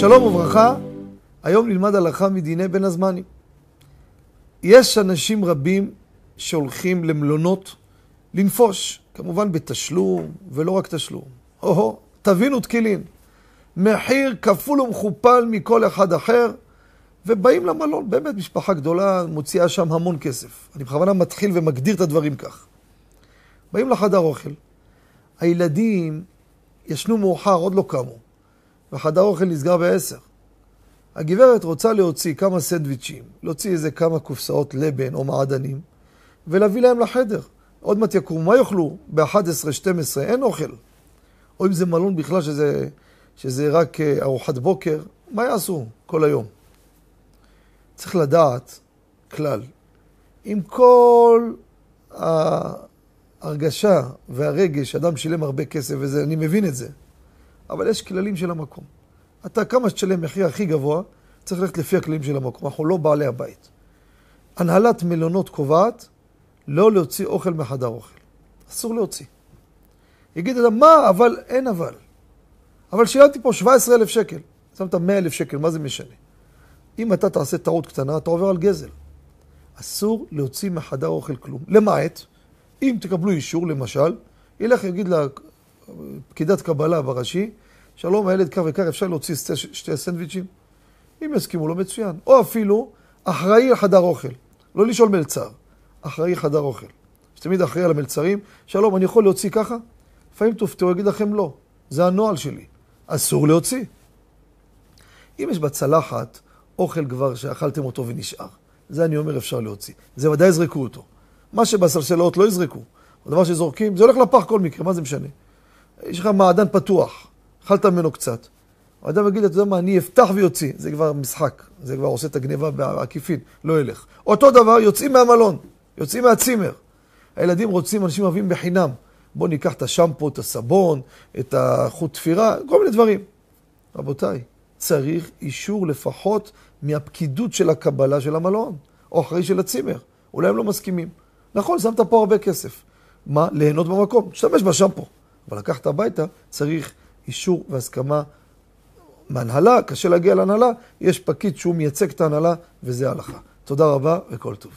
שלום וברכה, היום נלמד הלכה מדיני בין הזמנים. יש אנשים רבים שהולכים למלונות לנפוש, כמובן בתשלום, ולא רק תשלום. או-הו, תבינו תקילין. מחיר כפול ומכופל מכל אחד אחר, ובאים למלון, באמת משפחה גדולה, מוציאה שם המון כסף. אני בכוונה מתחיל ומגדיר את הדברים כך. באים לחדר אוכל. הילדים ישנו מאוחר, עוד לא קמו, וחדר אוכל נסגר בעשר. הגברת רוצה להוציא כמה סנדוויצ'ים, להוציא איזה כמה קופסאות לבן או מעדנים, ולהביא להם לחדר. עוד מעט יקומו, מה יאכלו? ב-11-12 אין אוכל. או אם זה מלון בכלל שזה, שזה רק אה, ארוחת בוקר, מה יעשו כל היום? צריך לדעת כלל, עם כל ההרגשה והרגש, אדם שילם הרבה כסף וזה, אני מבין את זה, אבל יש כללים של המקום. אתה כמה שתשלם מחיר הכי גבוה, צריך ללכת לפי הכללים של המקום, אנחנו לא בעלי הבית. הנהלת מלונות קובעת לא להוציא אוכל מחדר אוכל. אסור להוציא. יגיד אדם, מה, אבל אין אבל. אבל שילמתי פה 17,000 שקל. שמת 100,000 שקל, מה זה משנה? אם אתה תעשה טעות קטנה, אתה עובר על גזל. אסור להוציא מחדר אוכל כלום. למעט, אם תקבלו אישור, למשל, ילך יגיד לפקידת קבלה בראשי, שלום הילד כך וכך, אפשר להוציא שתי, שתי סנדוויצ'ים? אם יסכימו לו, מצוין. או אפילו, אחראי לחדר אוכל. לא לשאול מלצר, אחראי חדר אוכל. שתמיד אחראי על המלצרים, שלום, אני יכול להוציא ככה? לפעמים תופתעו, יגיד לכם לא, זה הנוהל שלי. אסור להוציא. אם יש בצלחת אוכל כבר שאכלתם אותו ונשאר, זה אני אומר אפשר להוציא. זה ודאי יזרקו אותו. מה שבסלסלות לא יזרקו. הדבר שזורקים, זה הולך לפח כל מקרה, מה זה משנה? יש לך מעדן פתוח, אכלת ממנו קצת. האדם יגיד, אתה יודע מה, אני אפתח ויוציא. זה כבר משחק, זה כבר עושה את הגניבה בעקיפין, לא ילך. אותו דבר, יוצאים מהמלון, יוצאים מהצימר. הילדים רוצים, אנשים אוהבים בחינם. בואו ניקח את השמפו, את הסבון, את החוט תפירה, כל מיני דברים. רבותיי, צריך אישור לפחות מהפקידות של הקבלה של המלון, או אחרי של הצימר. אולי הם לא מסכימים. נכון, שמת פה הרבה כסף. מה? ליהנות במקום, תשתמש בשמפו. אבל לקחת הביתה, צריך אישור והסכמה מהנהלה, קשה להגיע להנהלה, יש פקיד שהוא מייצג את ההנהלה, וזה ההלכה. תודה רבה וכל טוב.